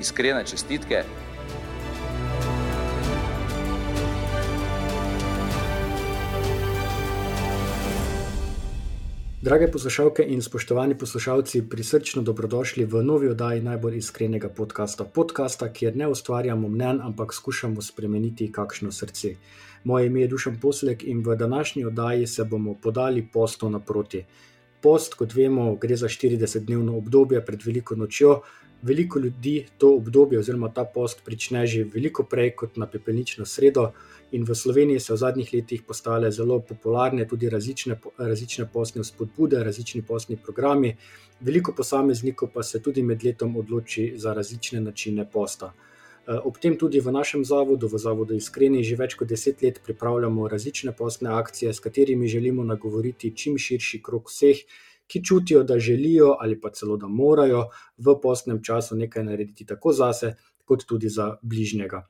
iskrene čestitke. Drage poslušalke in spoštovani poslušalci, prisrčno dobrodošli v novi oddaji najbolj iskrenega podcasta. Podcasta, kjer ne ustvarjamo mnen, ampak skušamo spremeniti kakšno srce. Moje ime je Dušan Poslek in v današnji oddaji se bomo podali postu naproti. Post, kot vemo, gre za 40-dnevno obdobje pred veliko nočjo. Veliko ljudi to obdobje oziroma ta post prične že veliko prej kot na pepelnično sredo. In v Sloveniji so v zadnjih letih postale zelo popularne tudi različne, različne poslovne spodbude, različni poslovni programi. Veliko posameznikov pa se tudi med letom odloči za različne načine posta. Ob tem tudi v našem zavodu, v Zavodu Iskreni, že več kot deset let pripravljamo različne poslovne akcije, s katerimi želimo nagovoriti čim širši krok vseh, ki čutijo, da želijo ali pa celo da morajo v poslovnem času nekaj narediti tako zase, kot tudi za bližnjega.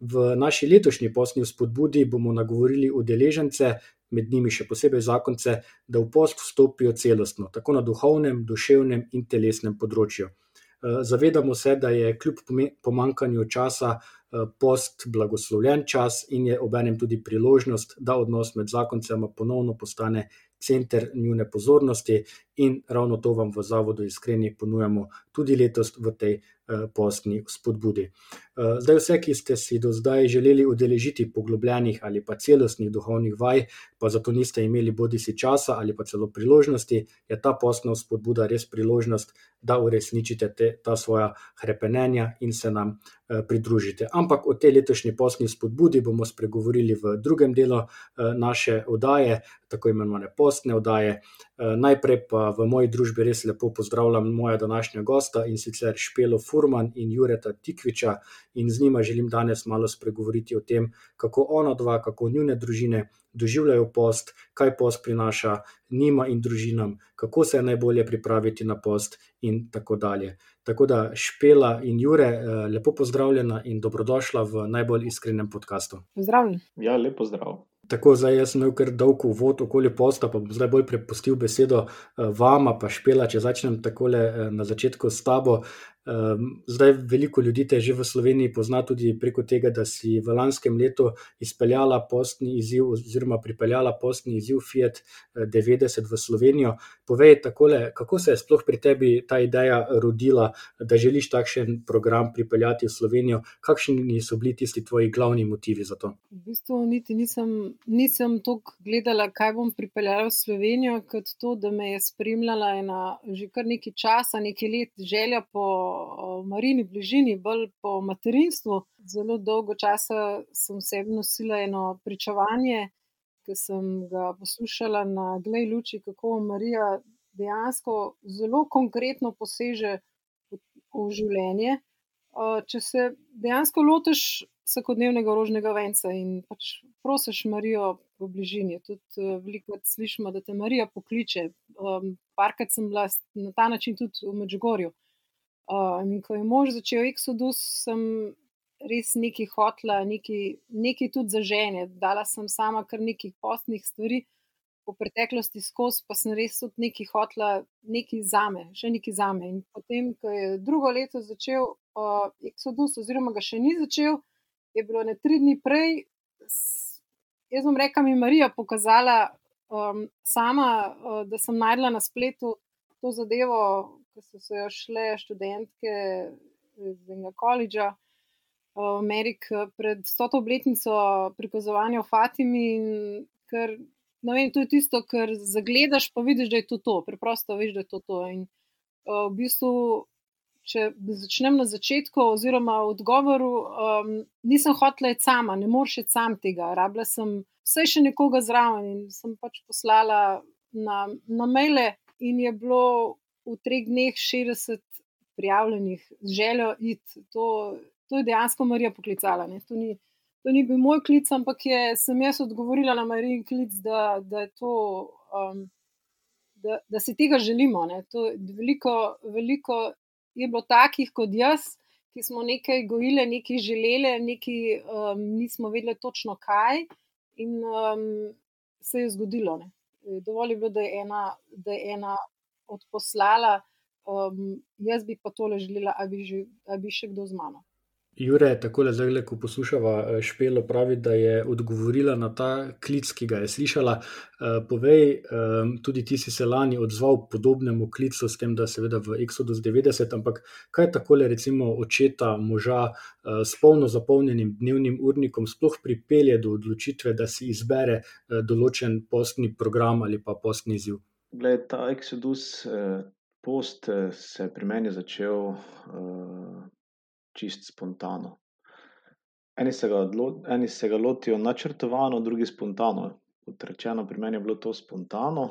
V naši letošnji poslovni spodbudi bomo nagovorili udeležence, med njimi še posebej zakonce, da v post vstopijo celostno, tako na duhovnem, duševnem in telesnem področju. Zavedamo se, da je kljub pomankanju časa post blagoslovljen čas in je obenem tudi priložnost, da odnos med zakoncema ponovno postane center njune pozornosti, in ravno to vam v Zavodu Iskreni ponujamo tudi letos v tej postni spodbudi. Zdaj, vse, ki ste si do zdaj želeli udeležiti poglobljenih ali pa celostnih duhovnih vaj, pa zato niste imeli bodi si časa ali pa celo priložnosti, je ta postna spodbuda res priložnost, da uresničite te, ta svoja hrepenenja in se nam pridružite. Ampak o tej letošnji postni spodbudi bomo spregovorili v drugem delu naše oddaje, tako imenovane postne oddaje. Najprej pa v moji družbi res lepo pozdravljam moja današnja gosta in sicer Špelo Furman in Jureta Tikviča, in z njima želim danes malo spregovoriti o tem, kako ona dva, kako njune družine doživljajo post, kaj post prinaša njima in družinam, kako se je najbolje pripraviti na post, in tako dalje. Tako da, Špela in Jure, lepo pozdravljena in dobrodošla v najbolj iskrenem podkastu. Pozdravljeni. Ja, lep pozdrav. Tako, zdaj jaz sem imel kar dolg uvod okoli posta, pa bom zdaj bolj prepustil besedo vama, pa Špela, če začnem takole na začetku s tabo. Zdaj, veliko ljudi te že v Sloveniji pozna tudi preko tega, da si v lanskem letu izpeljala postni izziv oziroma pripeljala postni izziv Fiat devetdeset v Slovenijo. Povej takole, kako se je sploh pri tebi ta ideja rodila, da želiš takšen program pripeljati v Slovenijo, kakšni so bili tisti tvoji glavni motivi za to? V bistvu niti nisem, nisem toliko gledala, kaj bom pripeljala v Slovenijo, kot to, da me je spremljala ena že kar nekaj časa, nekaj let želja po Marini bližini, bolj po materinstvu. Zelo dolgo časa sem sebi nosila eno pričevanje, ki sem ga poslušala na Glej luči, kako Marija dejansko zelo konkretno poseže v življenje, če se dejansko lotiš vsakodnevnega rožnega venca in pač prosiš Marijo v bližini. Tudi velikokrat slišimo, da te Marija pokliče. Parkrat sem bila na ta način tudi v Medžugorju. In ko je mož začel Exodus, sem res nekaj hotela, nekaj, nekaj tudi zaženeti. Dala sem sama kar nekaj postnih stvari v preteklosti skozi, pa sem res tudi nekaj hotela, nekaj zame, še nekaj zame. In potem, ko je drugo leto začel Exodus, oziroma ga še ni začel, je bilo ene tri dni prej, jaz bom rekla, mi je Marija pokazala sama, da sem našla na spletu to zadevo, ko so se šle študentke iz enega kolidža v Ameriki pred stoto obletnico prikazovanja v Fatimi, in ker, ne vem, to je tisto, kar zagledaš, pa vidiš, da je to to, preprosto veš, da je to to. In v bistvu, če začnem na začetku oziroma v odgovoru, nisem hotela iti sama, ne moreš iti sam tega, rabila sem vsaj še nekoga zraven in sem pač poslala na, na maile in je bilo v treh dneh šestdeset prijavljenih z željo iti. To, to je dejansko Marija poklicala. To ni, to ni bil moj klic, ampak je, sem jaz odgovorila na Marijin klic, da, da, to, um, da, da si tega želimo. Veliko, veliko je bilo takih kot jaz, ki smo nekaj gojile, nekaj želele, nekaj um, nismo vedeli točno kaj. In um, se je zgodilo. Ne. Dovolj je bilo, da je ena, da je ena odposlala, um, jaz bi pa tole želela, da bi, bi še kdo z mano. Jure, tako le zdaj, ko poslušava eh, Špelo, pravi, da je odgovorila na ta klic, ki ga je slišala. Eh, povej, tudi ti si se lani odzval podobnemu klicu, s tem, da seveda v Exodus 90, ampak kaj tako le recimo očeta moža eh, s polno zapolnjenim dnevnim urnikom sploh pripelje do odločitve, da si izbere določen postni program ali pa postni izziv? Glede, ta Exodus post se je pri meni začel čist spontano. Eni se, ga, eni se ga lotijo načrtovano, drugi spontano. Kot rečeno, pri meni je bilo to spontano.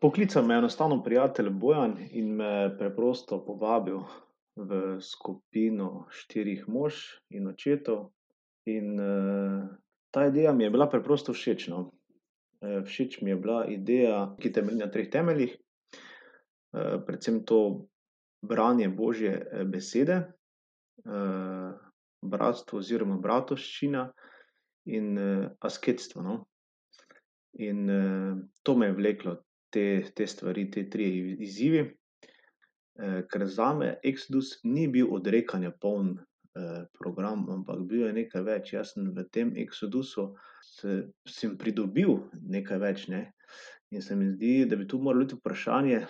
Poklical me je enostavno prijatelj Bojan in me preprosto povabil v skupino štirih mož in očetov. In uh, ta ideja mi je bila preprosto všeč. No. Uh, všeč mi je bila ideja, ki temelji na treh temeljih, uh, predvsem to branje Božje besede, uh, bratstvo oziroma bratovščina in asketstvo. No? In to me je vleklo, te, te stvari, te tri izzivi, ker za me Exodus ni bil odrekanja poln program, ampak bil je nekaj več. Jaz sem v tem Exodusu se, sem pridobil nekaj več. Ne? In se mi zdi, da bi tu moralo biti vprašanje,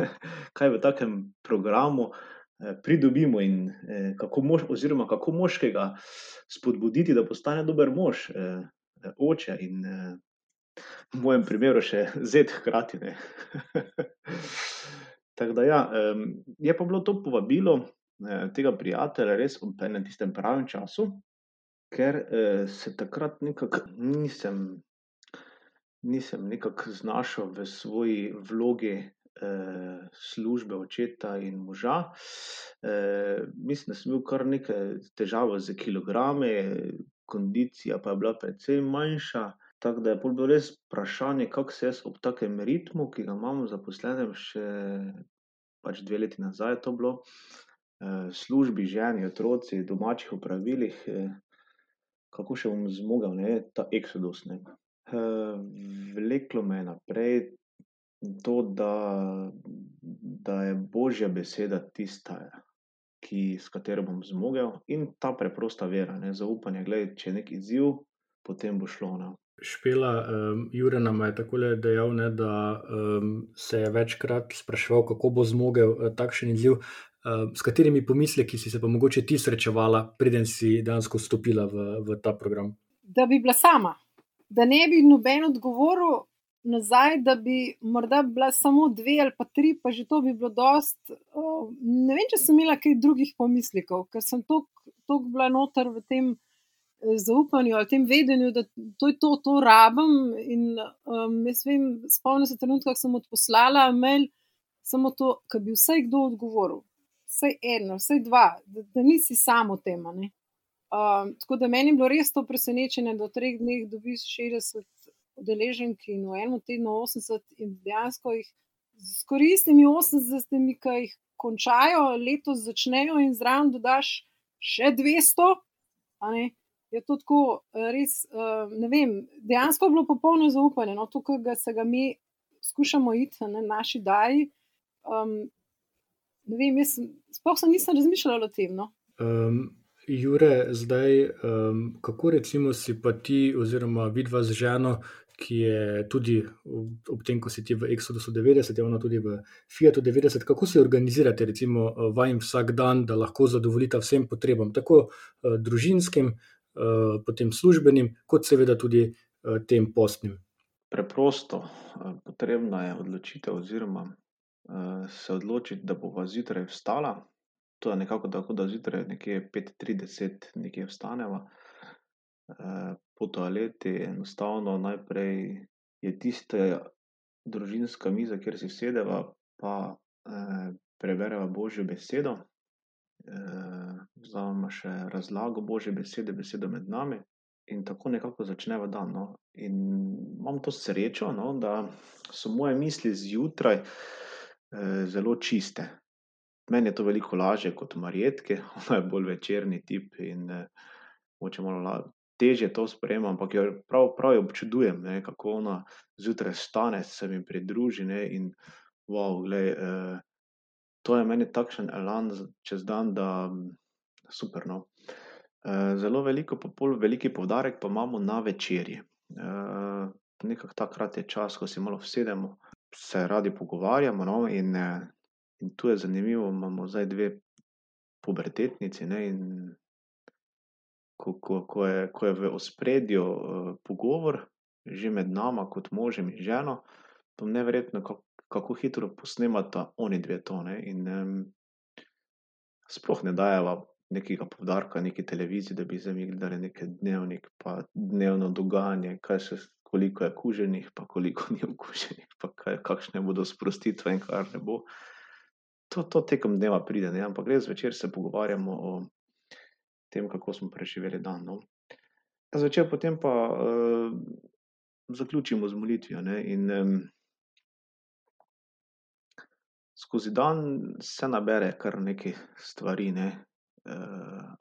kaj v takem programu Eh, pridobimo in eh, kako, mož, oziroma kako moškega spodbuditi, da postane dober mož, eh, oče in v mojem primeru še zet hkrati. Tako da ja, je pa bilo to povabilo tega prijatelja res v enem tistem pravem času, ker se takrat nekako nisem. Nisem nekako znašel v svoji vlogi eh, službe očeta in moža. Eh, mislim, da sem imel kar nekaj težav z kilogrami, kondicija pa je bila precej manjša. Tako da je bilo res vprašanje, kako se jaz ob takem ritmu, ki ga imamo zaposlenem, še pač dve leti nazaj, to bilo, eh, službi, ženi, otroci, domačih opravilih, eh, kako še bom zmogel, ne, ta eksodus. Ne. Vleklo me je naprej, to, da, da je božja beseda tista, ki, s katero bom zmogel, in ta preprosta vera, ne, zaupanje, da če je neki izziv, potem bo šlo. Ne. Špela, um, Jure nam je tako dejal, ne, da um, se je večkrat spraševal, kako bo zmogel uh, takšen izziv. S katerimi pomisleki si se pa mogoče ti srečevala, preden si dejansko vstopila v, v ta program? Da bi bila sama, da ne bi noben odgovoril, nazaj, da bi morda bila samo dve ali pa tri, pa že to bi bilo dost. Ne vem, če sem imela kaj drugih pomislekov, ker sem tako bila noter v tem eh, zaupanju ali tem vedenju, da to je to, to rabim. In um, jaz vem, spomnim se trenutka, ko sem odposlala mail, samo to, da bi vsaj kdo odgovoril. Vsaj eno, vsaj dva, da, da nisi samo tema. Um, tako da meni je bilo res to presenečenje, da v treh dneh dobiš 60 udeleženki in v enem tednu 80, in dejansko jih s koristnimi 80, ki jih končajo, letos začnejo in zraven dodaš še 200. Je to tako, res, eh, ne vem, dejansko je bilo popolno zaupanje, no, tukaj ga se ga mi skušamo iti na naši daji. Um, ne vem, jaz sploh sem nisem razmišljala o tem. No. Um, Jure, zdaj, um, kako recimo si pa ti, oziroma vidva z ženo, ki je tudi ob tem, ko si ti v Exodusu 90, je ona tudi v Fiatu 90. Kako se organizirate, recimo, vajem vsak dan, da lahko zadovoljite vsem potrebam, tako uh, družinskim, uh, potem službenim, kot seveda tudi uh, tem postnim? Preprosto, potrebna je odločitev, oziroma se odločiti, da bo zjutraj vstala. To je nekako tako, da zjutraj nekje 5:30 nekje vstaneva. Uh, po toaleti, enostavno najprej je tista družinska miza, kjer si sedeva, pa prebereva Božjo besedo. vzamemo še razlago Božje besede, besedo med nami in tako nekako začneva dan, no. In imam to srečo, no, da so moje misli zjutraj, zelo čiste. Meni je to veliko lažje kot Marjetki, ona je bolj večerni tip in, mogoče malo težje to sprejema, ampak jo prav, prav občudujem, ne, kako ona zjutraj vstane, se mi pridruži, ne, in glej, to je meni takšen elan čez dan, da super, no. zelo veliko pa pol veliki poudarek pa imamo na večerji. nekako takrat je čas, ko se malo usedemo, se radi pogovarjamo, no, in, in to je zanimivo, imamo zdaj dve pubertetnici, ne, in ko, ko, ko je, ko je v ospredju, pogovor že med nama kot možem in ženo, to neverjetno, kako hitro posnemata onidve to, ne, in, sploh ne dajeva nekega poudarka neki televiziji, da bi zdaj mi gledali neki Dnevnik pa dnevno dogajanje, kaj se, koliko je kuženih pa koliko ni okuženih pa kaj, kakšne bodo sprostitve in kar ne bo. To, to tekom dneva pride, ne, ampak res zvečer se pogovarjamo o tem, kako smo preživeli dan, no. Zvečer potem pa, zaključimo z molitvijo, ne, in, skozi dan se nabere kar nekaj stvari, ne.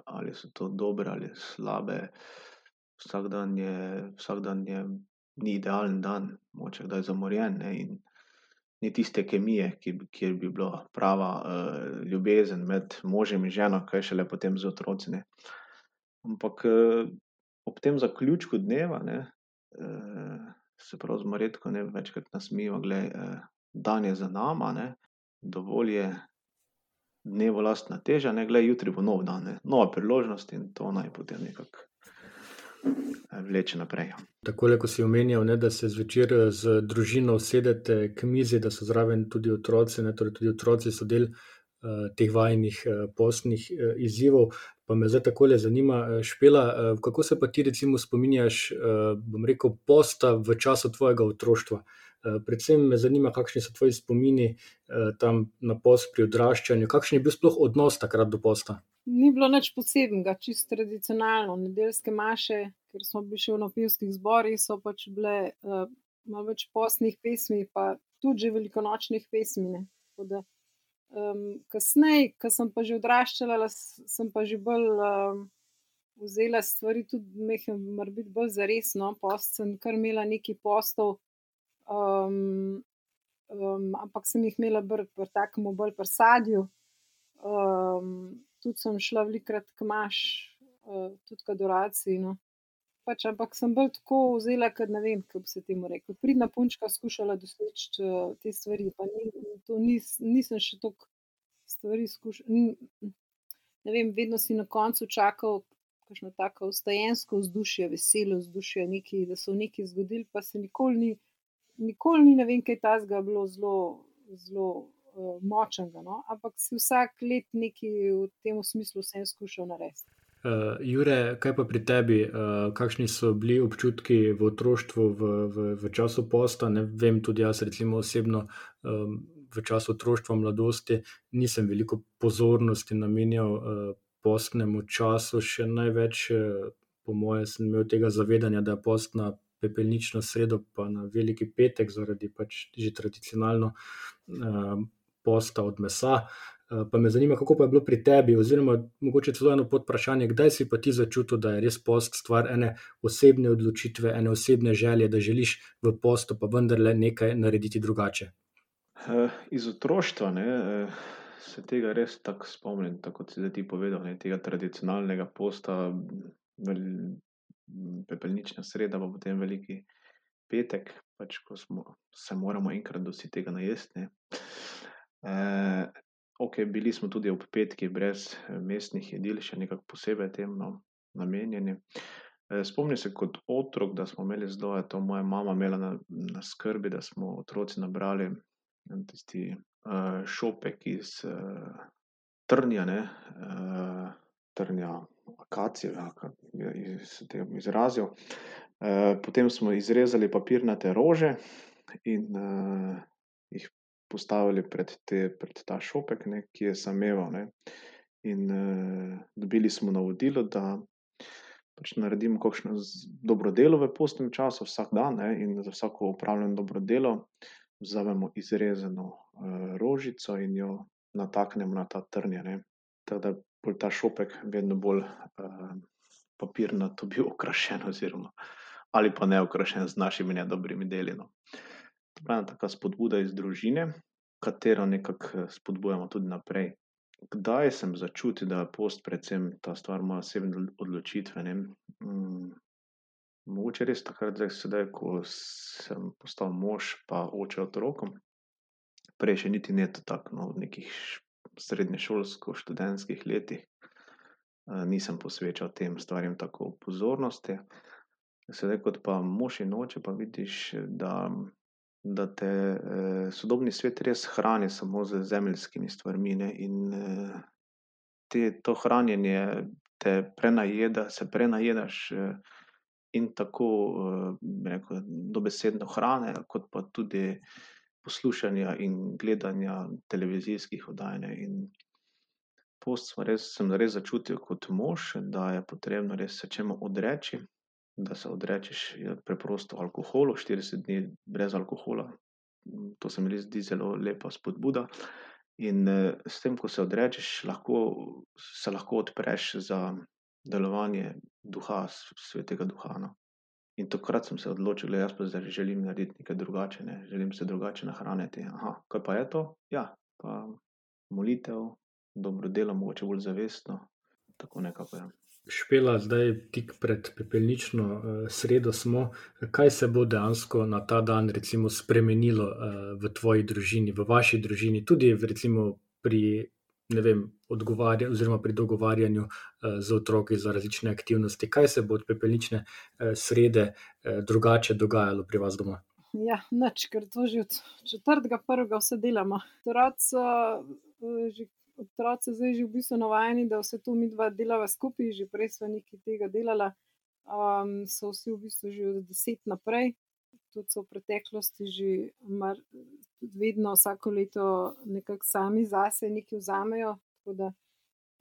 ali so to dobre ali slabe, vsak dan je, vsak dan je, ni idealen dan, mogoče kdaj zamorjen, ne, in ni tiste kemije, ki kjer bi bila prava, ljubezen med možem in ženo, kaj šele potem z otroci, ne. Ampak, ob tem zaključku dneva, ne, se prav z Marjetko, ne, večkrat nasmejiva, glej, dan je za nama, ne, dovolj je dnevu lastna teža, ne, glej, jutri bo nov dan, ne, nova priložnost in to naj potem nekako, vleče naprej. Takole, ko si omenjal, ne, da se zvečer z družino usedete k mizi, da so zraven tudi otroci, ne, torej tudi otroci so del, teh vajinih, postnih, izzivov, pa me zdaj takole zanima, Špela, kako se pa ti recimo spominjaš, bom rekel, posta v času tvojega otroštva? Predvsem me zanima, kakšni so tvoji spomini, tam na post pri odraščanju, kakšen je bil sploh odnos takrat do posta? Ni bilo nič posebnega, čisto tradicionalno, nedeljske maše, ker smo bili še v pevskih zborih, so pač bile, malo več postnih pesmi pa tudi že velikonočnih pesmi, da, kasneje, ke sem pa že odraščala, sem pa že bolj, vzela stvari tudi majhno morebiti bolj zares, no, post sem kar imela nekaj postov, ampak sem jih imela bolj pri takem bolj pri sadju, tudi sem šla velikokrat k maš, tudi k adoraciji, no. Pač, ampak sem bolj tako vzela, ke ne vem, kako se temu reklo, pridna punčka skušala doseči, te stvari pa ni, to nisem še toliko stvari ne vem, vedno si na koncu čakal kakšno tako vstajensko vzdušje, veselo vzdušje, nekaj, da se bo nekaj zgodilo, pa se nikoli ni, nikoli ni ne vem kaj takega bilo zelo, zelo, močnega, no, ampak si vsako leto nekaj v tem smislu vseeno skušal narediti. Jure, kaj pa pri tebi, kakšni so bili občutki v otroštvu v, v, v času posta, ne vem, tudi jaz recimo osebno, v času otroštva, mladosti nisem veliko pozornosti namenjal, postnemu času, še največ, po moje sem imel tega zavedanja, da je post na pepelnično sredo pa na veliki petek zaradi pač že tradicionalno, posta od mesa. pa me zanima, kako pa je bilo pri tebi oziroma mogoče celo eno podvprašanje, kdaj si pa ti začutil, da je res post stvar ene osebne odločitve, ene osebne želje, da želiš v postu pa vendarle nekaj narediti drugače? iz otroštva, ne, se tega res tako spomnim, tako kot si zdaj ti povedal, ne, tega tradicionalnega posta, pepelnična sreda pa potem veliki petek, pač ko smo, se moramo enkrat vsi tega najesti, ne. okej, bili smo tudi ob petkih brez mesnih jedil še nekako posebej temu, no, namenjeni. spomnim se kot otrok, da smo imeli je to moja mama imela na, na skrbi, da smo otroci nabrali tisti, šopek iz, trnja, ne, trnja akacije, ali kako bi se temu izrazil. potem smo izrezali papirnate rože in, jih postavili pred te, pred ta šopek, ne, ki je sameval, ne. In uh, dobili smo navodilo, da pač naredimo kakšno dobro delo v postnem času, vsak dan, ne, in za vsako upravljeno dobro delo vzamemo izrezano rožico in jo nataknemo na ta trnje. Tako da bo ta šopek vedno bolj uh, papirnato bil okrašen, oziroma ali pa ne okrašen z našimi nedobrimi deli. No. To je ena taka spodbuda iz družine, katero nekako spodbujamo tudi naprej kdaj sem začutil, da je post predvsem ta stvar moje osebne odločitve. Mm, mogoče res takrat, zdaj, sedaj, ko sem postal mož, pa oče otrokom. Prej še niti ne tako, no, nekih srednješolsko študentskih letih nisem posvečal tem stvarem tako pozornosti. Sedaj, kot pa mož in oče, pa vidiš, da da te eh, sodobni svet res hrani samo z zemeljskimi stvarmi. Ne? In eh, te, to hranjenje te prenajeda, se prenajedaš eh, in tako eh, rekel, dobesedno hrane, kot pa tudi poslušanja in gledanja televizijskih oddaj. In post sem res, sem res začutil kot mož, da je potrebno res se čemu odreči da se odrečeš preprosto alkoholu, 40 dni brez alkohola. To se mi zdi zelo lepa spodbuda. In eh, s tem, ko se odrečeš, lahko, se lahko odpreš za delovanje duha, svetega duha. No. In takrat sem se odločil, da jaz pa zdaj želim narediti nekaj drugače, ne. želim se drugače nahraniti. Aha, kaj pa je to? Ja, pa molitev, dobro delo, mogoče bolj zavestno, tako nekako je. Ja. Špela, zdaj tik pred pepelnično uh, sredo smo. Kaj se bo dejansko na ta dan recimo, spremenilo uh, v tvoji družini, v vaši družini, tudi recimo, pri vem, oziroma pri dogovarjanju uh, z otroki za različne aktivnosti? Kaj se bo od pepelnične uh, srede uh, drugače dogajalo pri vas doma? Ja, noč, ker to že od četrtega, prvega vse delamo. Otroci so že otroci zdaj že v bistvu navajeni, da vse to mi dva delava skupaj, že prej smo nekaj tega delala, um, so vsi v bistvu že od deset naprej. Tudi so v preteklosti že mar, vedno vsako leto nekako sami zase nekaj vzamejo, tako da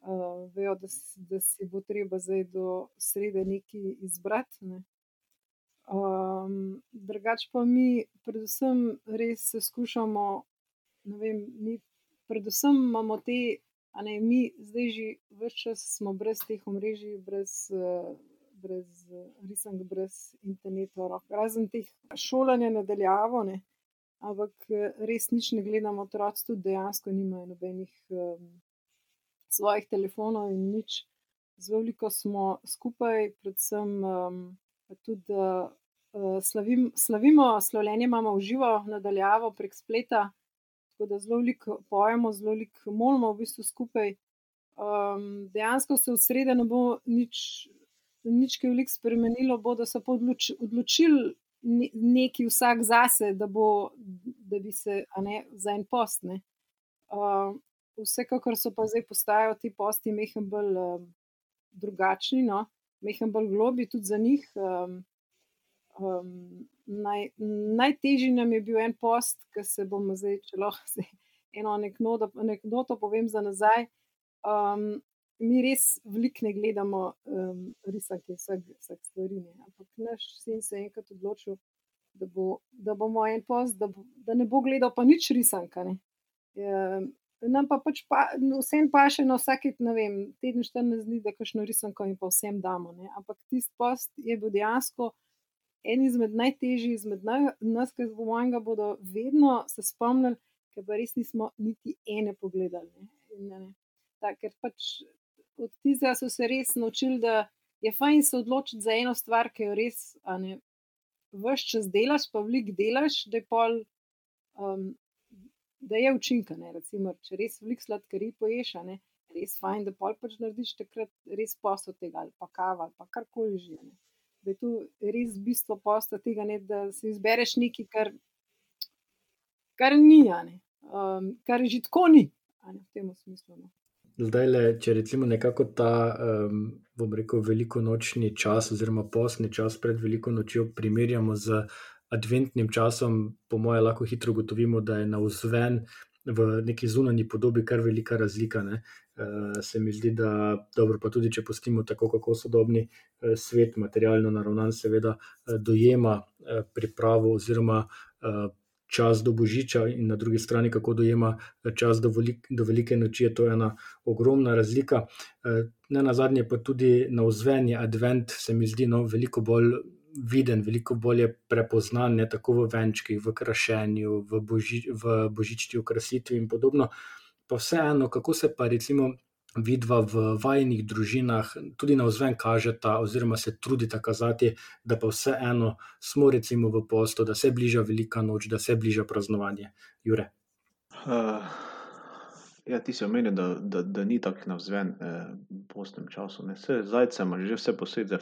uh, vejo, da, da si bo treba zdaj do srede nekaj izbrati. Ne. Um, drugač pa mi, predvsem, res se skušamo, ne vem, mi predvsem imamo te, a ne mi, zdaj že več čas smo brez teh omrežij, brez, brez risank, brez interneta, razen teh šolanja nadaljavo, ne. Ampak res nič ne gledamo, otroci tudi dejansko nimajo nobenih um, svojih telefonov in nič. Zelo veliko smo skupaj, predvsem um, tudi uh, slavim, slavimo, slavljenje imamo v živo, nadaljavo prek spleta tako da zelo veliko pojemo, zelo veliko molimo v bistvu skupaj. Um, dejansko se v sredo ne bo nič, nič kaj veliko spremenilo, bodo se pa odloč, odločili neki vsak zase, da, bo, da bi se ne, za en post. Uh, vsekakor so pa zdaj postajajo ti posti mehen bolj um, drugačni, no? mehen bolj globi tudi za njih. Um, um, naj, najtežji nam je bil en post, ki se bomo zdaj, če lahko eno anekdoto povem za nazaj. Um, mi res veliko ne gledamo um, risanke vseh, vseh stvari, ne. ampak naš sin se je enkrat odločil, da, bo, da bomo en post, da, bo, da ne bo gledal pa nič risanka. Ne. Um, Nam pa pač pa, vsem pa še na vsake, ne vem, teden 14 dni, da kašno risanko in pa vsem damo. Ne. Ampak tisti post je bil dejansko en izmed najtežjih, izmed nas, ki z mojega bodo vedno se spomnili, ker pa res nismo niti ene pogledali. Ne? Ne, ne. Ta, ker pač od tistega so se res naučili, da je fajn se odločiti za eno stvar, ki jo res ne. Vš čas delaš, pa velik delaš, da je pol. Um, Da je učinka, ne, recimo, če res veliko sladkarij poješ, ne, res fajn, da pol pač narediš takrat res posel tega ali pa kava ali pa karkoli že. Ne da je to res bistvo posta tega, ne, da si izbereš nekaj, kar, kar ni, um, kar že tako ni, ne, v tem smislu. No. Zdaj, le, če recimo nekako ta, um, bom rekel, veliko nočni čas, oziroma posni čas pred veliko nočjo, primerjamo z adventnim časom, po mojem, lahko hitro ugotovimo, da je na vzven v neki zunanji podobi kar velika razlika. Ne. Se mi zdi, da dobro, pa tudi če pustimo tako, kako sodobni svet, materialno naravnan, seveda dojema pripravo oziroma čas do Božiča, in na drugi strani, kako dojema čas do, velik, do velike noči, je to ena ogromna razlika. Ne na zadnje, pa tudi na vzven je advent, se mi zdi, no, veliko bolj viden, veliko bolje prepoznan, ne tako v venčkih, v krašenju, v, boži, v božični okrasitvi in podobno. Pa vseeno, kako se pa recimo vidva v vajnih družinah tudi na vzven kažeta, oziroma se trudita kazati, da pa vseeno smo recimo v postu, da se bliža velika noč, da se bliža praznovanje. Jure. Uh, ja, ti si omenil, da, da, da ni tako na vzven eh, v postnem času. Ne. Vse zajce ima že vse posebej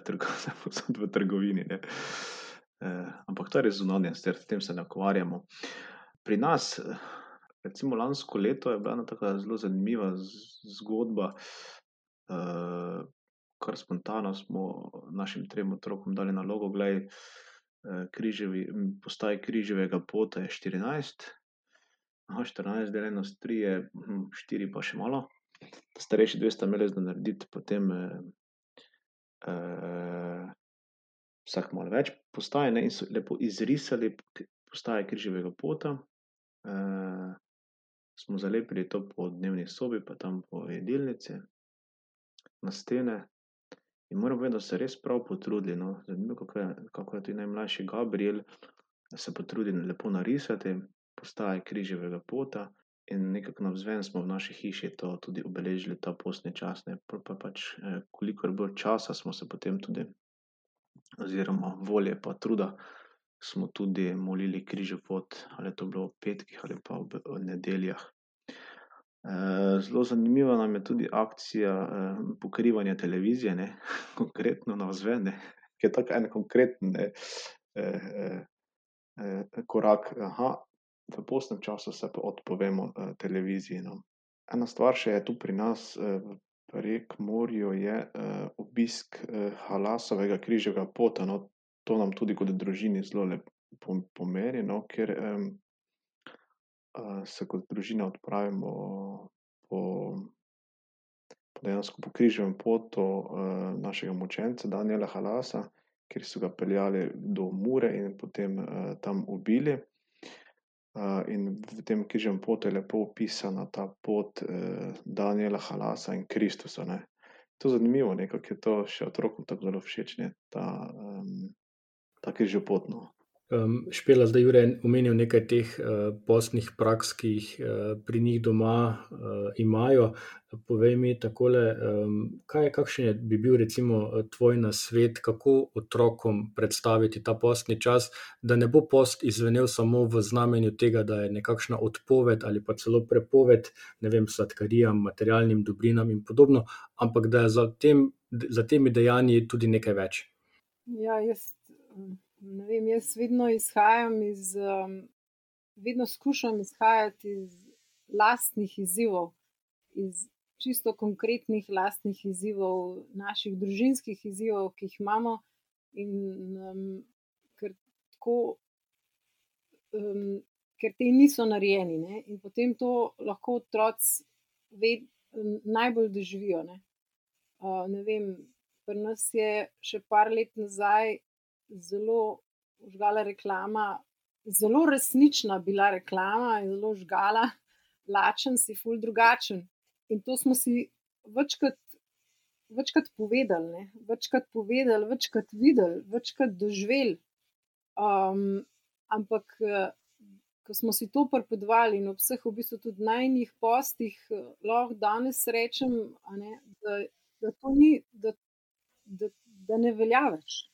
v trgovini. Eh, ampak to je res zunanje, s tem se ne ukvarjamo. Pri nas, recimo lansko leto je bila ena tako zelo zanimiva zgodba, uh, kar spontano smo našim trem otrokom dali nalogo, gledaj, uh, križevi, postaj križevega pota je 14, Aha, 14 deljeno s 3 je 4 hm, pa še malo. Starejši dve sta imeli zdaj narediti potem uh, uh, vsak malo več postaje ne, in so lepo izrisali postaje križevega pota. Uh, smo zalepili to po dnevni sobi, pa tam po jedilnici, na stene. In moram povedati, da so se res prav potrudili. No. Zanimivo, kako je, kako je tudi najmlajši Gabriel, se potrudi lepo narisati, postaje križevega pota. In nekako na vzven smo v naši hiši to tudi obeležili, ta postni čas. Ne. Pa, pa pač, eh, kolikor bolj časa smo se potem tudi, oziroma volje pa truda, smo tudi molili križev pot, ali to bilo v petkih ali pa v nedeljah. Eh, zelo zanimiva nam je tudi akcija eh, pokrivanja televizije, ne? konkretno na vzven, ki je tako en konkreten ne? Eh, korak. Aha, v postnem času se pa odpovemo televiziji. No? Ena stvar še je tu pri nas, v rek Morju, je obisk Halasovega križevega pota. No? To nam tudi kot družini zelo lepo pomeni, no, ker um, se kot družina odpravimo po, po dejansko po križnem potu uh, našega močenca Daniela Halasa, kjer so ga peljali do Mure in potem uh, tam ubili. Uh, in v tem križnem potu je lepo opisana ta pot uh, Daniela Halasa in Kristusa. Ne. To je zanimivo, nekako je to še otrokom tako zelo všeč, ne, ta um, tako je že potno. Um, Špela, zdaj je omenil nekaj teh uh, postnih praks, ki jih uh, pri njih doma uh, imajo. Povej mi, takole, um, kaj je, kakšen je, bi bil recimo tvoj nasvet, kako otrokom predstaviti ta postni čas, da ne bo post izvenel samo v znamenju tega, da je nekakšna odpoved ali pa celo prepoved, ne vem, sladkarijam, materialnim dobrinam in podobno, ampak da je za, tem, za temi dejanji tudi nekaj več. Ja, jaz ne vem, jaz vedno izhajam iz, um, vedno skušam izhajati iz lastnih izzivov, iz čisto konkretnih lastnih izzivov, naših družinskih izzivov, ki jih imamo. In um, ker, tako, um, ker te niso narejeni, ne? in potem to lahko otroci ved, najbolj doživijo. Ne? Uh, ne vem, pri nas je še par let nazaj zelo žgala reklama, zelo resnična bila reklama in zelo žgala, lačen si, ful drugačen. In to smo si večkrat, večkrat povedali, ne? večkrat povedali, večkrat videli, večkrat doživeli. Um, ampak, ko smo si to prepodvali in ob vseh, v bistvu tudi najnih postih, lahko danes rečem, ne, da, da to ni, da, da, da ne velja več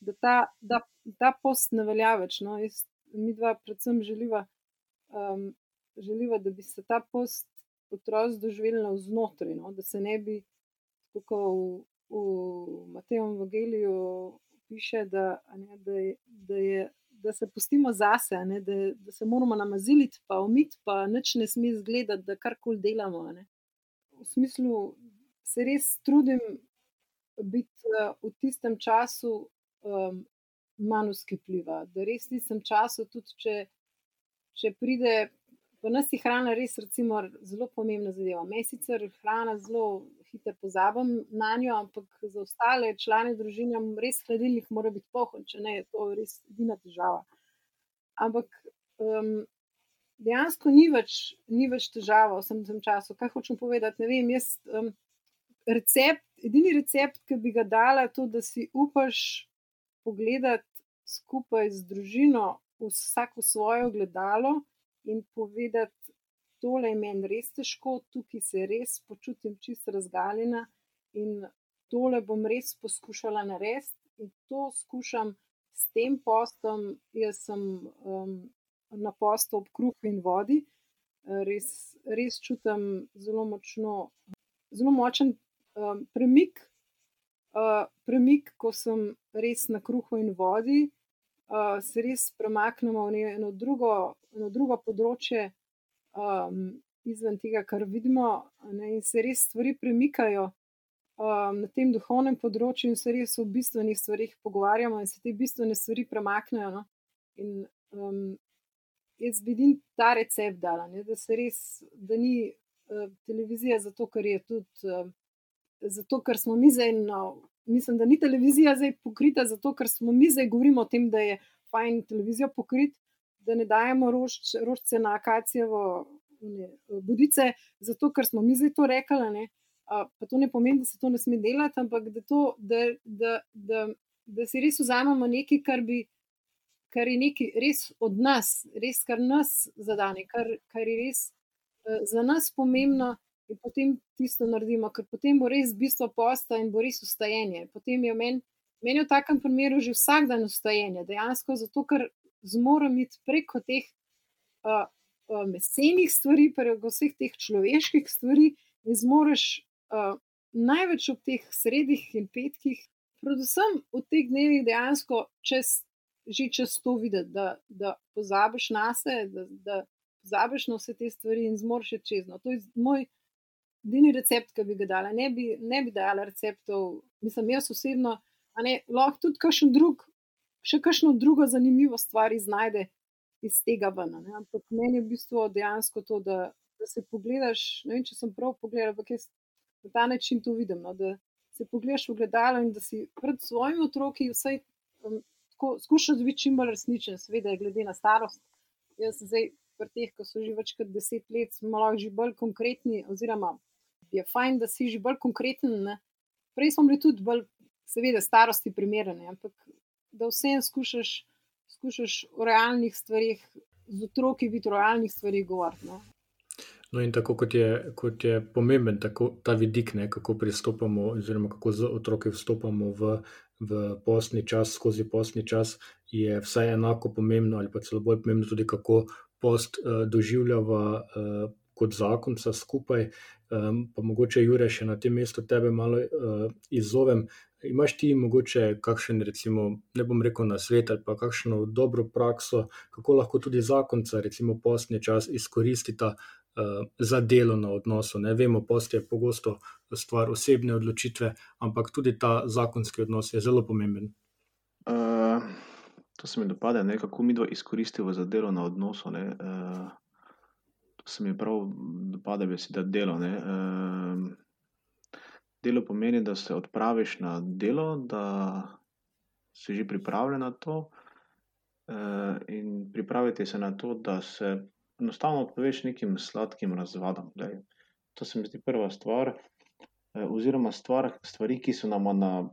da ta, da, ta post ne velja več. No? Jaz, mi dva, predvsem, želiva, um, želiva, da bi se ta post otroci doživeli na vznotraj, no? da se ne bi, kot v, v Mateju Evangeliju piše, da, ne, da, je, da, je, da se pustimo zase, ne, da, da se moramo namaziti, pa umiti, pa nič ne sme izgledati, da karkoli delamo. Ne. V smislu, se res trudim biti uh, v tistem času um, manj vzkipljiva. Da res nisem časa, tudi če, če pride Pa nas je hrana res recimo, zelo pomembna zadeva. Me sicer hrana zelo hitro pozabim na njo, ampak za ostale člane družine res hladilnik mora biti poln, če ne je to res edina težava. Ampak um, dejansko ni več, ni več težava v vsem tem času. Kaj hočem povedati? Ne vem, jaz um, recept, edini recept, ki bi ga dala, je to, da si upaš pogledati skupaj z družino vsako svoje gledalo in povedati, tole je meni res težko, tukaj se res počutim čisto razgaljena in tole bom res poskušala narediti. In to skušam s tem postom. Jaz sem um, na postu ob kruhu in vodi, res, res čutim zelo močno, zelo močen um, premik. Premik, ko sem res na kruhu in vodi, uh, se res premaknemo v eno drugo, eno drugo področje, um, izven tega, kar vidimo, ne, in se res stvari premikajo um, na tem duhovnem področju, in se res o bistvenih stvarih pogovarjamo, in se te bistvene stvari premaknejo. No? In um, jaz vidim ta recept dala, ne, da se res, da ni uh, televizija zato, ker je tudi. Uh, Zato, ker smo mi zdaj, no, mislim, da ni televizija zdaj pokrita, zato ker smo mi zdaj govorimo o tem, da je fajn televizijo pokriti, da ne dajemo rož, rožce na akacijevo budice, zato ker smo mi zdaj to rekli. Pa to ne pomeni, da se to ne sme delati, ampak da, to, da, da, da, da si res vzamemo nekaj, kar, bi, kar je nekaj res od nas, res kar nas zadane, kar, kar je res uh, za nas pomembno in potem tisto naredimo, ker potem bo res bistvo posta in bo res ustajenje. Potem je meni men v takem primeru že vsak dan ustajenje, dejansko zato, ker zmorem iti preko teh uh, uh, mesenih stvari, preko vseh teh človeških stvari in zmoriš uh, največ ob teh sredih in petkih, predvsem v teh dnevih dejansko čez. Že čez to videti, da, da pozabiš na sebe, da, da pozabiš na vse te stvari in zmoriš čez. No, to je moj edini recept, ki bi ga dala. Ne bi, ne bi dala receptov, mislim, jaz osebno, a ne lahko tudi kakšen drug, še kakšno drugo zanimivo stvar iznajde iz tega ven. Ne? Ampak meni je v bistvu dejansko to, da, da se pogledaš. Ne vem, če sem prav pogledal, ampak jaz na ta način to vidim. No? Da se pogledaš v gledalo in da si pred svojimi otroki vsaj um, skušaš biti čim bolj resničen, seveda, glede na starost. Jaz zdaj. Pri teh, ki so že več kot deset let, smo lahko že bolj konkretni, oziroma je fajn, da si že bolj konkreten. Ne? Prej smo bili tudi bolj, seveda, starosti primerni, ampak da vsem skušaš, skušaš o realnih stvarih, z otroki biti o realnih stvarih govoriti. No? In tako kot je, kot je pomemben tako, ta vidik, ne, kako pristopamo, oziroma kako z otroki vstopamo v, v posni čas, skozi posni čas, je vsaj enako pomembno, ali pa celo bolj pomembno, tudi kako post uh, doživljava uh, kot zakon, vse skupaj. Um, pa mogoče, Jure, še na tem mestu tebe malo uh, izzovem. Imaš ti mogoče kakšen, recimo, ne bom rekel na svet ali pa kakšno dobro prakso, kako lahko tudi zakonca, recimo, postni čas izkoristita uh, za delo na odnosu. Ne vemo, post je pogosto stvar osebne odločitve, ampak tudi ta zakonski odnos je zelo pomemben. Uh, to se mi dopade, ne, kako mi dva izkoristimo za delo na odnosu. Ne, uh, se mi prav dopada beseda delo. Ne. Delo pomeni, da se odpraviš na delo, da si že pripravljen na to. In pripraviti se na to, da se enostavno odpoveš nekim sladkim razvadam. To se mi zdi prva stvar, oziroma stvar, stvari, ki so nam na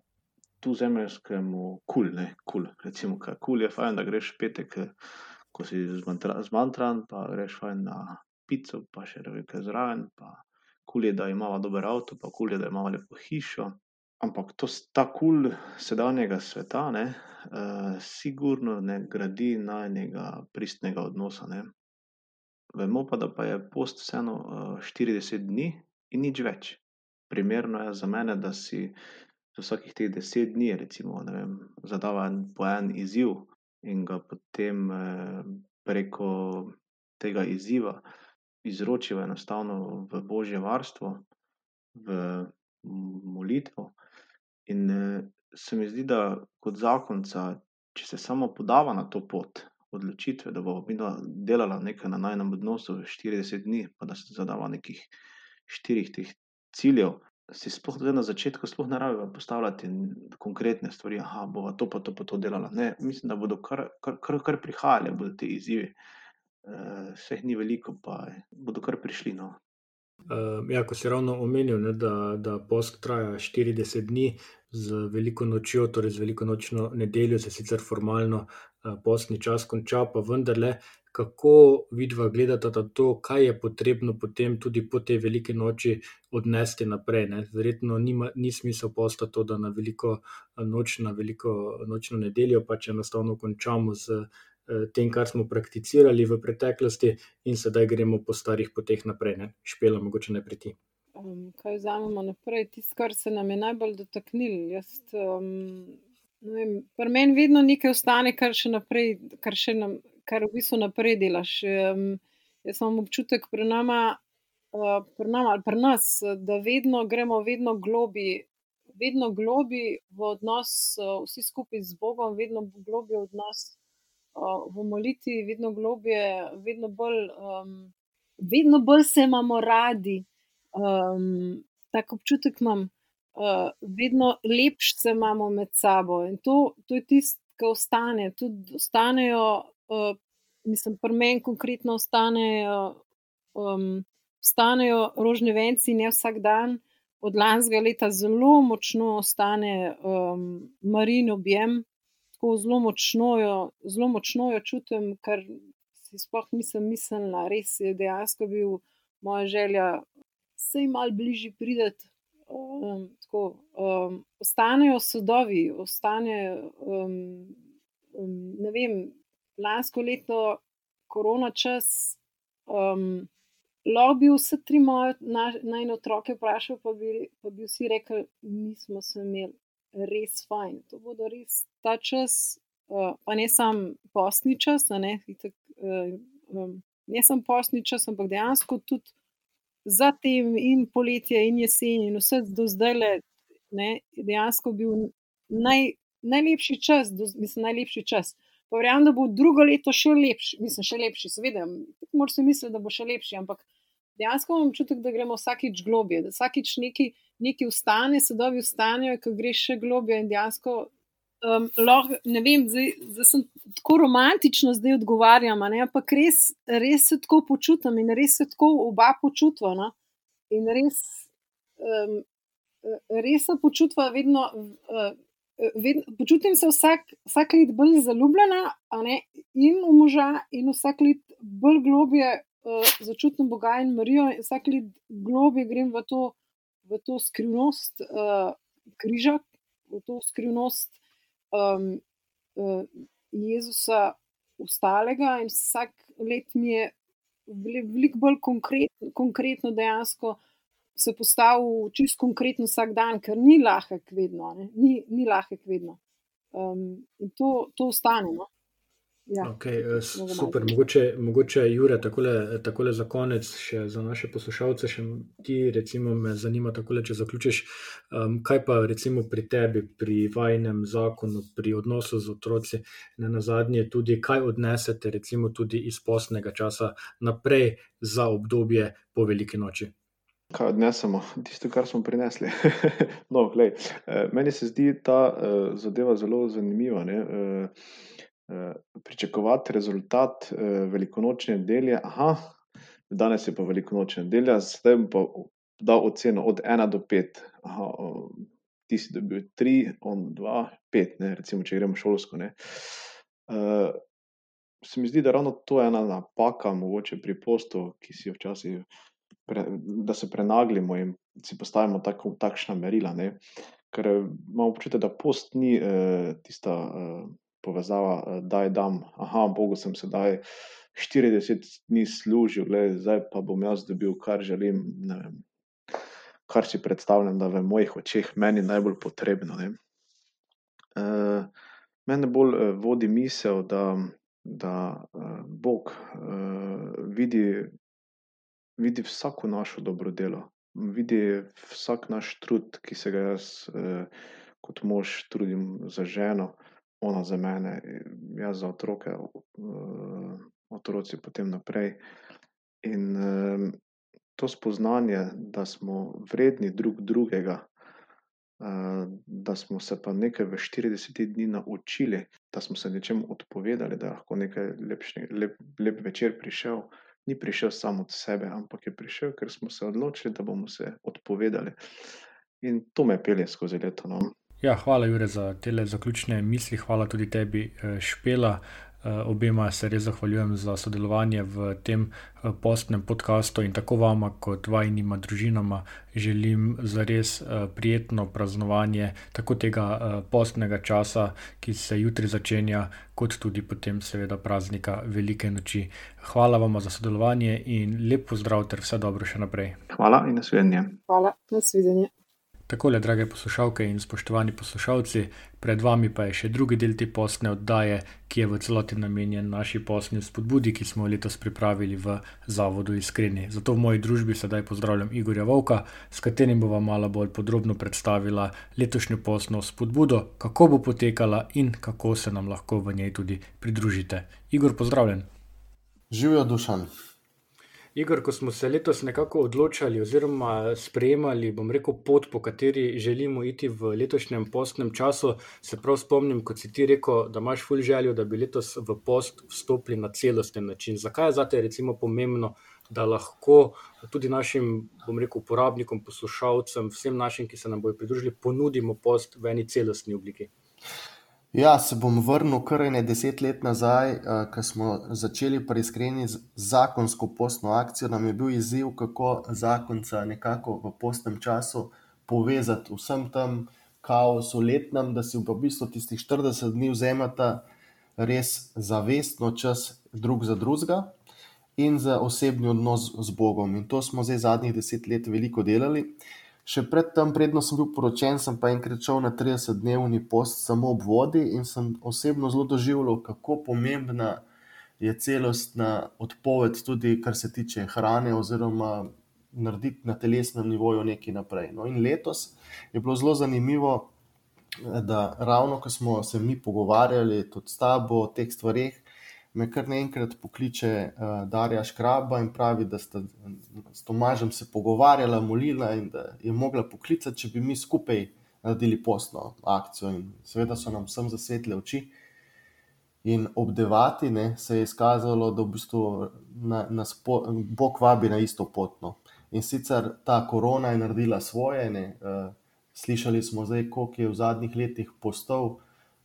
tu zemeljskemu kul. Cool, cool. Recimo, kul cool je fajn, da greš petek, ko si zmantran, pa greš fajn na pico, pa še reke zraven, pa kul je, da imamo dober avto, pa kul je, da imamo lepo hišo. Ampak to, ta kul sedanjega sveta, ne, uh, sigurno ne gradi najnega pristnega odnosa. Ne. Vemo pa, da pa je post vseeno uh, 40 dni in nič več. Primerno je za mene, da si vsakih teh 10 dni, recimo, vem, zadava en, po en izziv in ga potem eh, preko tega izziva izročijo enostavno v božje varstvo, v molitvo. In se mi zdi, da kot zakonca, če se samo podava na to pot, odločitve, da bo midva delala nekaj na najinem odnosu 40 dni, pa da se zadava nekih štirih teh ciljev, si sploh na začetku sploh ne rabiva postavljati konkretne stvari, aha, bova to pa to pa to delala. Ne, mislim, da bodo kar, kar, kar, kar prihajali, bodo ti izzivi. Vseh ni veliko, pa bodo kar prišli, no. Ja, ko si ravno omenil, ne, da, da post traja 40 dni z veliko nočjo, torej z veliko nočno nedeljo, se sicer formalno postni čas konča, pa vendarle, kako vidva gledata na to, kaj je potrebno potem tudi po tej veliki noči odnesti naprej, ne. Verjetno nima, ni smisel posta to, da na veliko noč, na veliko nočno nedeljo pač enostavno končamo s tem, kar smo prakticirali v preteklosti, in sedaj gremo po starih poteh naprej, ne. Špela, mogoče najprej ti. kaj vzamemo naprej? Tisto, kar se nam je najbolj dotaknilo. Jaz, ne vem, pri meni vedno nekaj ostane, kar še naprej, kar še nam, kar v bistvu naprej delaš. jaz imam občutek pri nama, pri nama pri nas, da vedno gremo vedno globlje, vedno globlje v odnos, vsi skupaj z Bogom, vedno globlje v odnos, v molitvi, vedno globlje, vedno bolj, vedno bolj se imamo radi. tak občutek imam. vedno lepše se imamo med sabo in to, to je tisto, ke ostane. Tudi ostanejo, mislim, pri meni konkretno ostanejo, ostanejo rožni venci, ne vsak dan. Od lanskega leta zelo močno ostane, Marijin objem. Tako zelo močno jo, zelo močno jo čutim, kar si sploh nisem mislila. Res je dejansko bil moja želja vsaj malo bližje priti. tako, ostanejo sadovi, ostane, ne vem, lansko leto korona čas, lahko bi vse tri moje najine otroke vprašal, pa bi, pa bi vsi rekli: "Mi smo se imeli res fajn." To bodo res ta čas, pa ne samo postni čas, ne, itak, ne samo postni čas, ampak dejansko tudi za tem in poletje in jesen in vse do zdajle, ne, je dejansko bil najlepši čas mislim, najlepši čas. Pa verjamem, da bo drugo leto še lepše, mislim, še lepši, seveda, moraš si misliti, da bo še lepši, ampak dejansko imam občutek, da gremo vsakič globlje, da vsakič nekaj, nekaj vstane, sadovi vstanejo, ke greš še globlje in dejansko, lahko, ne vem, zdaj, zdaj sem tako romantično zdaj odgovarjam, ne, ampak res, res se tako počutim in res se tako oba počutiva, no. In res, res se počutiva vedno, počutim se vsak, vsako leto bolj zaljubljena, ne, in v moža in vsako leto bolj globlje, začutim Boga in Marijo in vsako leto globlje grem v to, v to skrivnost, križa, v to skrivnost, Jezusa vstalega in vsako leto mi je veliko bolj konkretno dejansko se postavil čisto konkretno vsak dan, ker ni lahek vedno, ni, ni lahek vedno. in to, to ostane, no. Ja. Okej, super, mogoče, mogoče, Jure, takole, takole za konec še za naše poslušalce še ti recimo me zanima takole, če zaključiš, kaj pa recimo pri tebi, pri vajinem zakonu, pri odnosu z otroci, nenazadnje tudi, kaj odnesete recimo tudi iz postnega časa naprej za obdobje po veliki noči? Kaj odnesemo? Tisto, kar smo prinesli. No, glej, meni se zdi ta, zadeva zelo zanimiva, ne, pričakovati rezultat, velikonočne nedelje, danes je pa velikonočna nedelja, zdaj bom pa dal oceno od ena do pet. ti si dobil tri, on dva, pet, ne, recimo, če gremo šolsko, ne. se mi zdi, da ravno to je ena napaka mogoče pri postu, ki si včasih da se prenaglimo in si postavimo takšna merila, ne. Ker imam občutek, da post ni, tista, povezava, daj, dam, bogu sem sedaj štirideset dni služil, glej, zdaj pa bom jaz dobil, kar želim, vem, kar si predstavljam, da v mojih očeh meni najbolj potrebno, ne. mene bolj, vodi misel, da, da, Bog, vidi, vidi vsako našo dobro delo. Vidi vsak naš trud, ki se ga jaz, kot mož trudim za ženo, ona za mene, jaz za otroke, uh, otroci potem naprej. In um, to spoznanje, da smo vredni drug drugega, uh, da smo se pa nekaj v 40 dni naučili, da smo se nečem odpovedali, da je lahko nekaj lepši, lep, lep večer prišel. Ni prišel samo od sebe, ampak je prišel, ker smo se odločili, da bomo se odpovedali. In to me pelje skozi leto. No. Ja, hvala, Jure, za te zaključne misli. Hvala tudi tebi, eh, Špela. Eh, obema se res zahvaljujem za sodelovanje v tem eh, postnem podkastu in tako vama, kot vajnima družinama, želim za res prijetno praznovanje tako tega postnega časa, ki se jutri začenja, kot tudi potem, seveda, praznika Velike noči. Hvala vam za sodelovanje in lepo zdrav ter vse dobro še naprej. Hvala in nasvidenje. Hvala, nasvidenje. Takole, drage poslušalke in spoštovani poslušalci, pred vami pa je še drugi del te postne oddaje, ki je v celoti namenjen naši postni spodbudi, ki smo jo letos pripravili v Zavodu Iskreni. Zato v moji družbi sedaj pozdravljam Igorja Vovka, s katerim bova malo bolj podrobno predstavila letošnjo postno spodbudo, kako bo potekala in kako se nam lahko v njej tudi pridružite. Igor, pozdravljen. Živijo dušan. Igor, ko smo se letos nekako odločili, oziroma sprejemali, bom rekel, pot, po kateri želimo iti v letošnjem postnem času, se prav spomnim, kot si ti rekel, da imaš fulj željo, da bi letos v post vstopili na celosten način. Zakaj je zate recimo pomembno, da lahko tudi našim, bom rekel, uporabnikom, poslušalcem, vsem našim, ki se nam bodo pridružili, ponudimo post v eni celostni obliki? Ja, se bom vrnil kar ne deset let nazaj, uh, ko smo začeli preiskreni z zakonsko postno akcijo. Nam je bil izziv, kako zakonca nekako v postnem času povezati vsem tem kaosu letnem, da si v bistvu tistih 40 dni vzemata res zavestno čas drug za drugega in za osebni odnos z Bogom. In to smo zdaj zadnjih deset let veliko delali. Uh, Še predtem, predno sem bil poročen, sem pa enkrat šel na 30-dnevni post samo ob vodi in sem osebno zelo doživljal, kako pomembna je celostna odpoved, tudi kar se tiče hrane, oziroma narediti na telesnem nivoju nekaj naprej. No, in letos je bilo zelo zanimivo, da ravno ko smo se mi pogovarjali tudi s tabo o teh stvarih, me kar naenkrat pokliče uh, Darja Škraba in pravi, da sta s Tomažem se pogovarjala, molila in da je mogla poklicati, če bi mi skupaj naredili postno akcijo. In seveda so nam vsem zasvetile oči. In ob devati ne, se je izkazalo, da v bistvu na, nas po, Bog vabi na isto potno. In sicer ta korona je naredila svoje. Ne, uh, slišali smo zdaj, koliko je v zadnjih letih postov.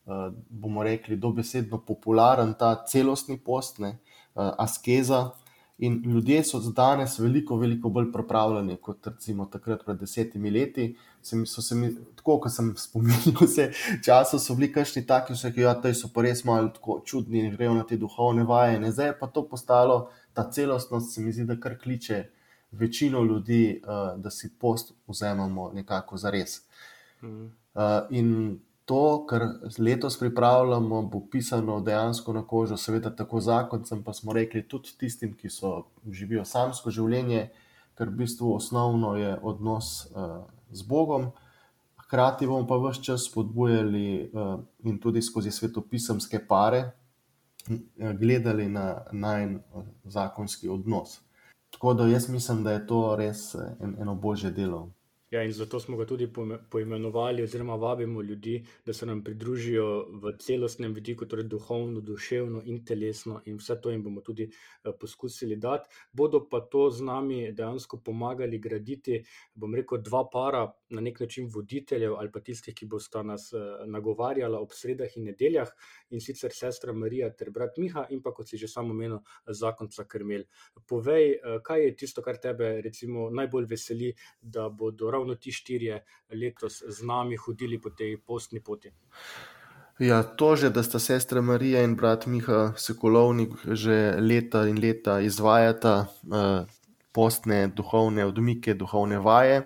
Eh, bomo rekli, dobesedno popularen ta celostni post, ne, uh, askeza. In ljudje so danes veliko, veliko bolj pripravljeni kot recimo takrat, pred desetimi leti. Se mi, so se mi, tako kot sem spominjal, vse časa so bili kašni taki, da ja, so pa res malo čudni in grejo na te duhovne vaje. Ne. Zdaj je pa to postalo, ta celostnost se mi zdi, da kar kliče večino ljudi, uh, da si post vzamemo nekako za res. Mhm. Uh, in to, kar letos pripravljamo, bo pisano dejansko na kožo, seveda tako zakoncem, pa smo rekli tudi tistim, ki so živijo samsko življenje, ker v bistvu osnovno je odnos uh, z Bogom. Hkrati bomo pa vse čas spodbujali uh, in tudi skozi svetopisemske pare uh, gledali na najn zakonski odnos. Tako da jaz mislim, da je to res en, eno božje delo. Ja, in zato smo ga tudi poimenovali, oziroma vabimo ljudi, da se nam pridružijo v celostnem vidiku, torej duhovno, duševno in telesno, in vse to jim bomo tudi uh, poskusili dati. Bodo pa to z nami dejansko pomagali graditi, bom rekel, dva para, na nek način voditeljev ali pa tistih, ki bosta nas uh, nagovarjala ob sredah in nedeljah, in sicer sestra Marija ter brat Miha, in pa kot si že samo omenil, zakonca Krmel. Povej, uh, kaj je tisto, kar tebe recimo najbolj veseli, da bodo ravno ti štirje letos z nami hodili po tej postni poti. Ja, to že, da sta sestra Marija in brat Miha Sokolovnik že leta in leta izvajata uh, postne duhovne odmike, duhovne vaje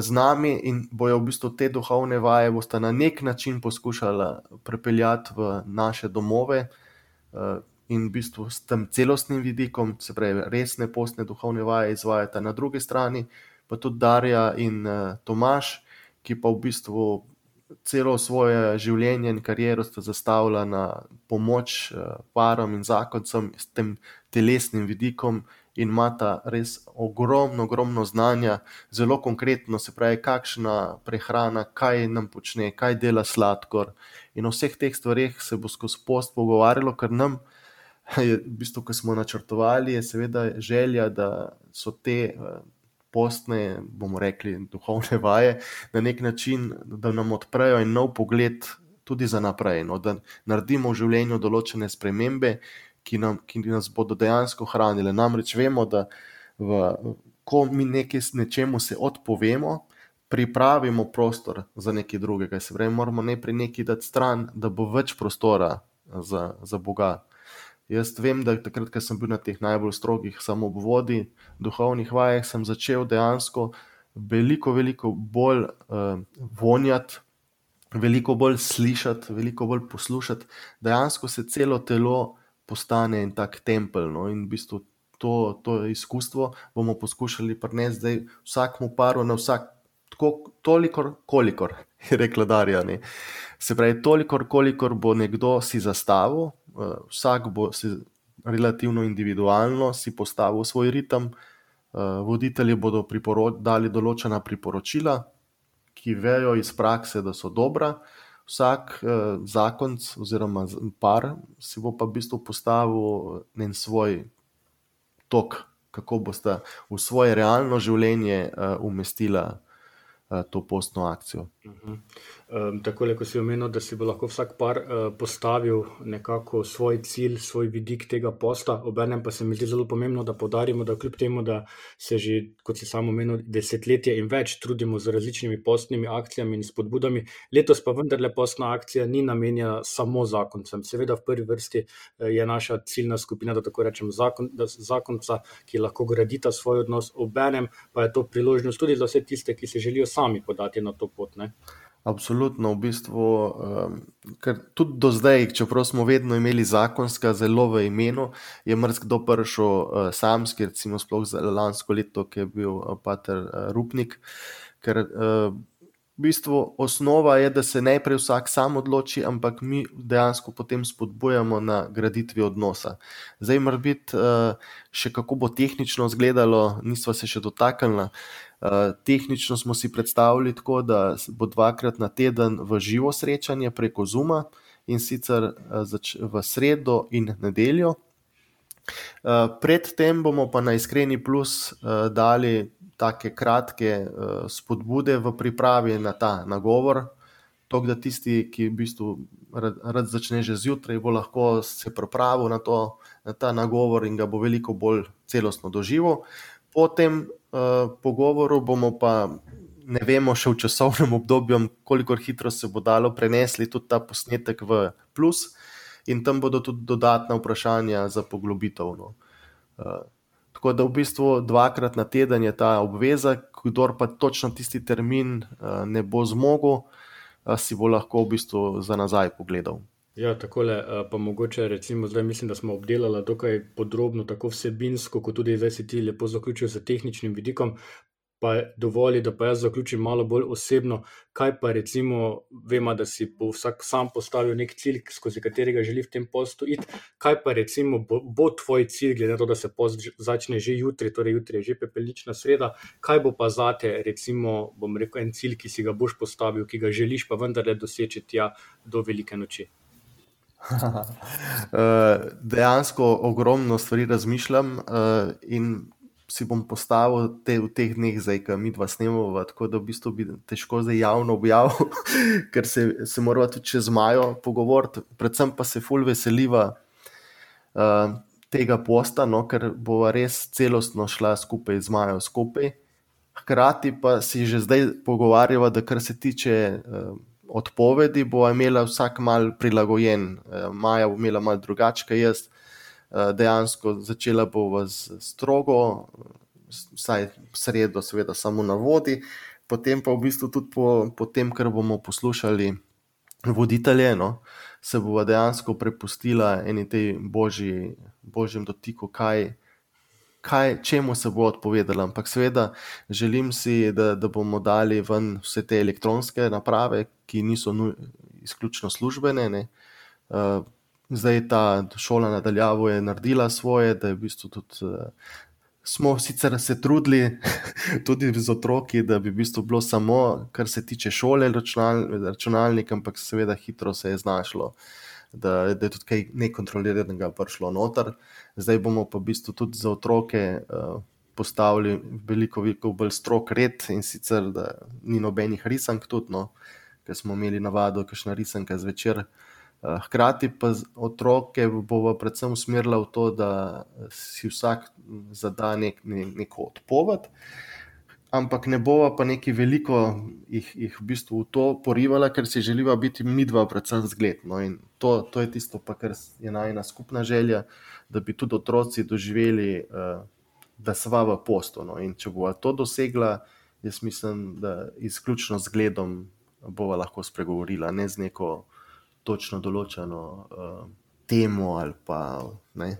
z nami in bojo v bistvu te duhovne vaje bosta na nek način poskušala prepeljati v naše domove uh, in v bistvu s tem celostnim vidikom, se pravi, resne postne duhovne vaje izvajata na drugi strani pa tudi Darja in uh, Tomaš, ki pa v bistvu celo svoje življenje in kariero sta zastavila na pomoč parom in zakoncem s tem telesnim vidikom in imata res ogromno, ogromno znanja, zelo konkretno, se pravi, kakšna prehrana, kaj nam počne, kaj dela sladkor. In o vseh teh stvareh se bo skozi post pogovarjalo, ker nam, je, v bistvu, ko smo načrtovali, je seveda želja, da so te postne, bomo rekli, duhovne vaje na nek način, da nam odprejo en nov pogled. Tudi za naprej, no, da naredimo v življenju določene spremembe, ki, nam, ki nas bodo dejansko hranile. Namreč vemo, da v, ko mi nekaj, nečemu se odpovemo, pripravimo prostor za nekaj drugega. Se pravi, moramo najprej nekaj dati stran, da bo več prostora za, za Boga. Jaz vem, da takrat, ko sem bil na teh najbolj strogih samoobvodi, duhovnih vajah, sem začel dejansko veliko, veliko bolj uh, vonjati. Veliko bolj slišati, veliko bolj poslušati, dejansko se celo telo postane en tak tempelj. No? In v bistvu to, to izkustvo bomo poskušali prenesti zdaj vsakmu paru na vsak, tako, toliko, kolikor je rekla Darja. Ne? Se pravi, toliko, kolikor bo nekdo si zastavil, uh, vsak bo si relativno individualno si postavil svoj ritem. Uh, voditelji bodo dali določena priporočila, ki vejo iz prakse, da so dobra vsak uh, zakonc oziroma par si bo pa v bistvu postavil en svoj tok, kako boste v svoje realno življenje uh, umestila uh, to postno akcijo. Uh mhm. -huh. Um, tako, kot si omenil, da si bo lahko vsak par uh, postavil nekako svoj cilj, svoj vidik tega posta. Obenem pa se mi zdi zelo pomembno, da podarimo, da kljub temu, da se že, kot si samo omenil, desetletje in več trudimo z različnimi postnimi akcijami in spodbudami, letos pa vendarle postna akcija ni namenjena samo zakoncem. Seveda, v prvi vrsti uh, je naša ciljna skupina, da tako rečem, zakon, da zakonca, ki lahko gradita svoj odnos, obenem pa je to priložnost tudi za vse tiste, ki se želijo sami podati na to pot. Ne? Absolutno, v bistvu, um, ker tudi do zdaj, čeprav smo vedno imeli zakonska zelo v imenu, je mrzkdo prišel uh, samski, recimo sploh za lansko leto, ki je bil uh, Pater uh, Rupnik. Ker v bistvu osnova je, da se najprej vsak sam odloči, ampak mi dejansko potem spodbujamo na graditvi odnosa. Zdaj, mora biti še kako bo tehnično izgledalo, nismo se še dotaknili. Eh, tehnično smo si predstavljali tako, da bo dvakrat na teden v živo srečanje preko Zuma in sicer eh, v sredo in nedeljo. Eh, predtem bomo pa na iskreni plus dali take kratke spodbude v pripravi na ta nagovor. To, da tisti, ki v bistvu rad, rad začne že zjutraj, bo lahko se pripravil na, to, na ta nagovor in ga bo veliko bolj celostno doživel. Potem Eh, pogovoru, bomo pa ne vemo še v časovnem obdobju, koliko hitro se bo dalo prenesli tudi ta posnetek v plus, in tam bodo tudi dodatna vprašanja za poglobitev. No. Uh, tako da v bistvu dvakrat na teden je ta obveza, kdor pa točno tisti termin uh, ne bo zmogel, uh, si bo lahko v bistvu za nazaj pogledal. Ja, tako je, pa mogoče recimo zdaj mislim, da smo obdelali dokaj podrobno, tako vsebinsko, kot tudi zdaj si ti lepo zaključil z tehničnim vidikom. Pa dovoli, da pa jaz zaključim malo bolj osebno, kaj pa recimo, vemo, da si bo vsak sam postavil nek cilj, skozi katerega želi v tem postu iti. Kaj pa recimo bo, bo tvoj cilj, glede na to, da se post začne že jutri, torej jutri je že pepelična sreda. Kaj bo pa zate, recimo, bom rekel, en cilj, ki si ga boš postavil, ki ga želiš pa vendarle doseči tja do velike noči. Eh, dejansko ogromno stvari razmišljam uh, in si bom postavil te, v teh dneh, zdaj, ki mi dva snemamo, tako da v bistvu bi težko zdaj javno objavil, ker se, se moramo tudi čez majo pogovoriti. Predvsem pa se ful veseliva uh, tega posta, no, ker bo res celostno šla skupaj z majo skupaj. Hkrati pa si že zdaj pogovarjava, da kar se tiče. Uh, odpovedi bo imela vsak mal prilagojen, eh, Maja bo imela mal drugačke jaz. Eh, dejansko začela bo z strogo, vsaj sredo, seveda samo na vodi, potem pa v bistvu tudi po, po tem, kar bomo poslušali voditelje, no, se bo dejansko prepustila eni tej božji, božjem dotiku, kaj, kaj, čemu se bo odpovedala. Ampak seveda želim si, da, da bomo dali ven vse te elektronske naprave, ki niso nu, izključno službene. Ne. Uh, zdaj ta šola nadaljavo je naredila svoje, da je v bistvu tudi. Uh, Smo sicer se trudili, tudi z otroki, da bi v bistvu bilo samo, kar se tiče šole, računal, računalnik, ampak seveda hitro se je znašlo, da, da je tudi nekontroliranega prišlo noter. Zdaj bomo pa v bistvu tudi za otroke uh, postavili veliko, veliko bolj strok red in sicer, da ni nobenih risank, tudi, no, ker smo imeli navado, da je kakšna risanka zvečer. Eh, hkrati pa otroke bomo predvsem usmerili v to, da si vsak zada nek, ne, neko odpoved, ampak ne bova pa neki veliko jih, jih v bistvu v to porivala, ker si želiva biti mi dva, predvsem zgled. No, in to, to je tisto, pa, kar je najna skupna želja, da bi tudi otroci doživeli, uh, da sva v postu. No, in če bova to dosegla, jaz mislim, da izključno z gledom bova lahko spregovorila, ne z neko točno določeno uh, temo ali pa ne,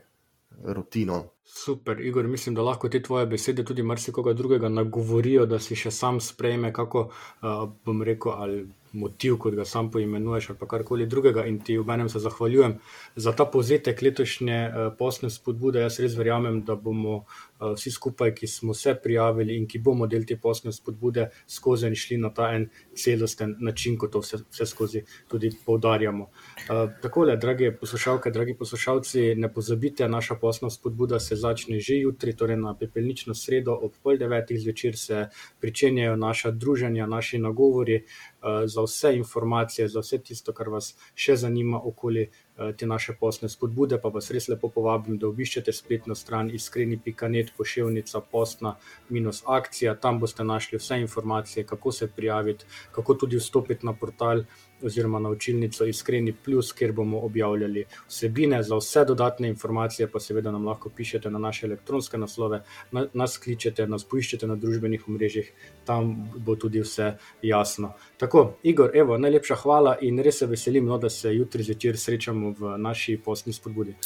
rutino. Super, Igor, mislim, da lahko te tvoje besede tudi marsikoga drugega nagovorijo, da si še sam sprejme, kako uh, bom rekel, ali motiv, kot ga sam poimenuješ, ali karkoli drugega. In ti v menem se zahvaljujem za ta povzetek letošnje uh, posne spodbude. Jaz res verjamem, da bomo vsi skupaj, ki smo se prijavili in ki bomo del te posne spodbude, skozi in šli na ta en celosten način, kot to vse, vse skozi tudi poudarjamo. Uh, takole, dragi poslušalke, dragi poslušalci, ne pozabite, naša posna spodbuda se začne že jutri, torej na pepelnično sredo ob pol devetih zvečer se pričenjajo naša druženja, naši nagovori. Eh, za vse informacije, za vse tisto, kar vas še zanima okoli eh, te naše posne spodbude, pa vas res lepo povabim, da obiščete spletno stran iskreni.net pošiljnica postna minus akcija. Tam boste našli vse informacije, kako se prijaviti, kako tudi vstopiti na portal oziroma na učilnico Iskreni Plus, kjer bomo objavljali vsebine. Za vse dodatne informacije pa seveda nam lahko pišete na naše elektronske naslove, na, nas kličete, nas poiščete na družbenih omrežjih, tam bo tudi vse jasno. Tako, Igor, evo, najlepša hvala in res se veselim, no, da se jutri zvečer srečamo v naši posni spodbudi.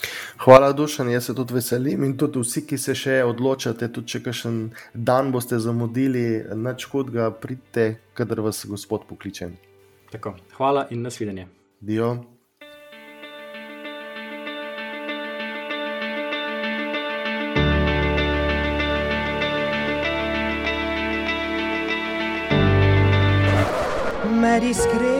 Hvala, Dušan, jaz se tudi veselim in tudi vsi, ki se še odločate, tudi če kakšen dan boste zamudili, nič hudega, pridite, kadar vas gospod pokliče. Tako, hvala in nasvidenje. Dio. Med iskrenimi ljudmi.